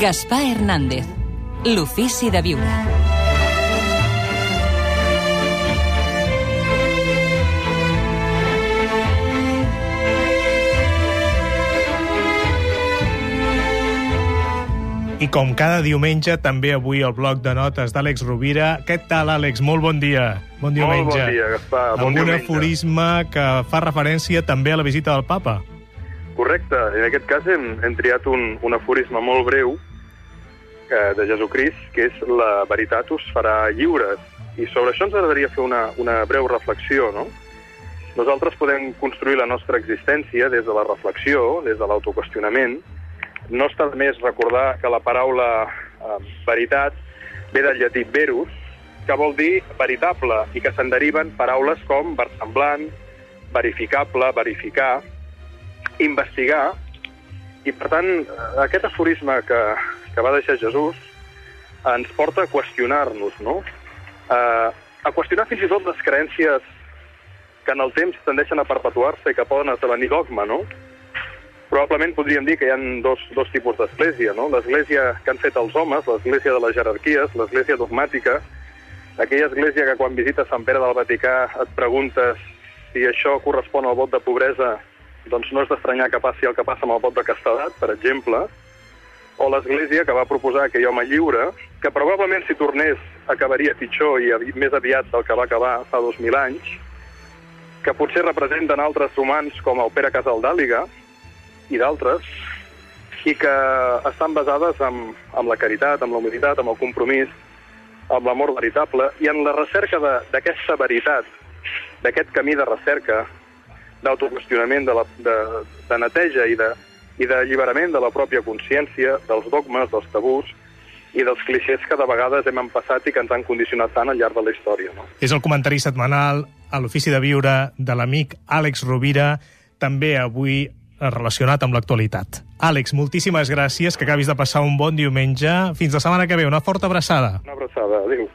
Gaspar Hernández, l'ofici de viure. I com cada diumenge, també avui el bloc de notes d'Àlex Rovira. Què tal, Àlex? Molt bon dia. Bon diumenge. Molt bon dia, Gaspar. Bon Algun diumenge. aforisme que fa referència també a la visita del papa. Correcte. En aquest cas hem, hem triat un, un aforisme molt breu eh, de Jesucrist, que és la veritat us farà lliures. I sobre això ens agradaria fer una, una breu reflexió, no? Nosaltres podem construir la nostra existència des de la reflexió, des de l'autoqüestionament. No està més recordar que la paraula eh, veritat ve del llatí verus, que vol dir veritable, i que se'n deriven paraules com versemblant, verificable, verificar, investigar, i per tant aquest aforisme que, que va deixar Jesús ens porta a qüestionar-nos, no? Uh, a qüestionar fins i tot les creencies que en el temps tendeixen a perpetuar-se i que poden esdevenir dogma, no? Probablement podríem dir que hi ha dos, dos tipus d'església, no? L'església que han fet els homes, l'església de les jerarquies, l'església dogmàtica, aquella església que quan visites Sant Pere del Vaticà et preguntes si això correspon al vot de pobresa, doncs no és d'estranyar que passi el que passa amb el vot de castedat, per exemple, o l'església que va proposar aquell home lliure, que probablement si tornés acabaria pitjor i més aviat del que va acabar fa 2.000 anys, que potser representen altres romans com el Pere Casaldàliga i d'altres, i que estan basades en, en la caritat, en la humilitat, en el compromís, amb l'amor veritable i en la recerca d'aquesta veritat, d'aquest camí de recerca, d'autoqüestionament, de, la, de, de neteja i de, i d'alliberament de la pròpia consciència, dels dogmes, dels tabús i dels clixés que de vegades hem empassat i que ens han condicionat tant al llarg de la història. No? És el comentari setmanal a l'ofici de viure de l'amic Àlex Rovira, també avui relacionat amb l'actualitat. Àlex, moltíssimes gràcies, que acabis de passar un bon diumenge. Fins la setmana que ve, una forta abraçada. Una abraçada, adéu.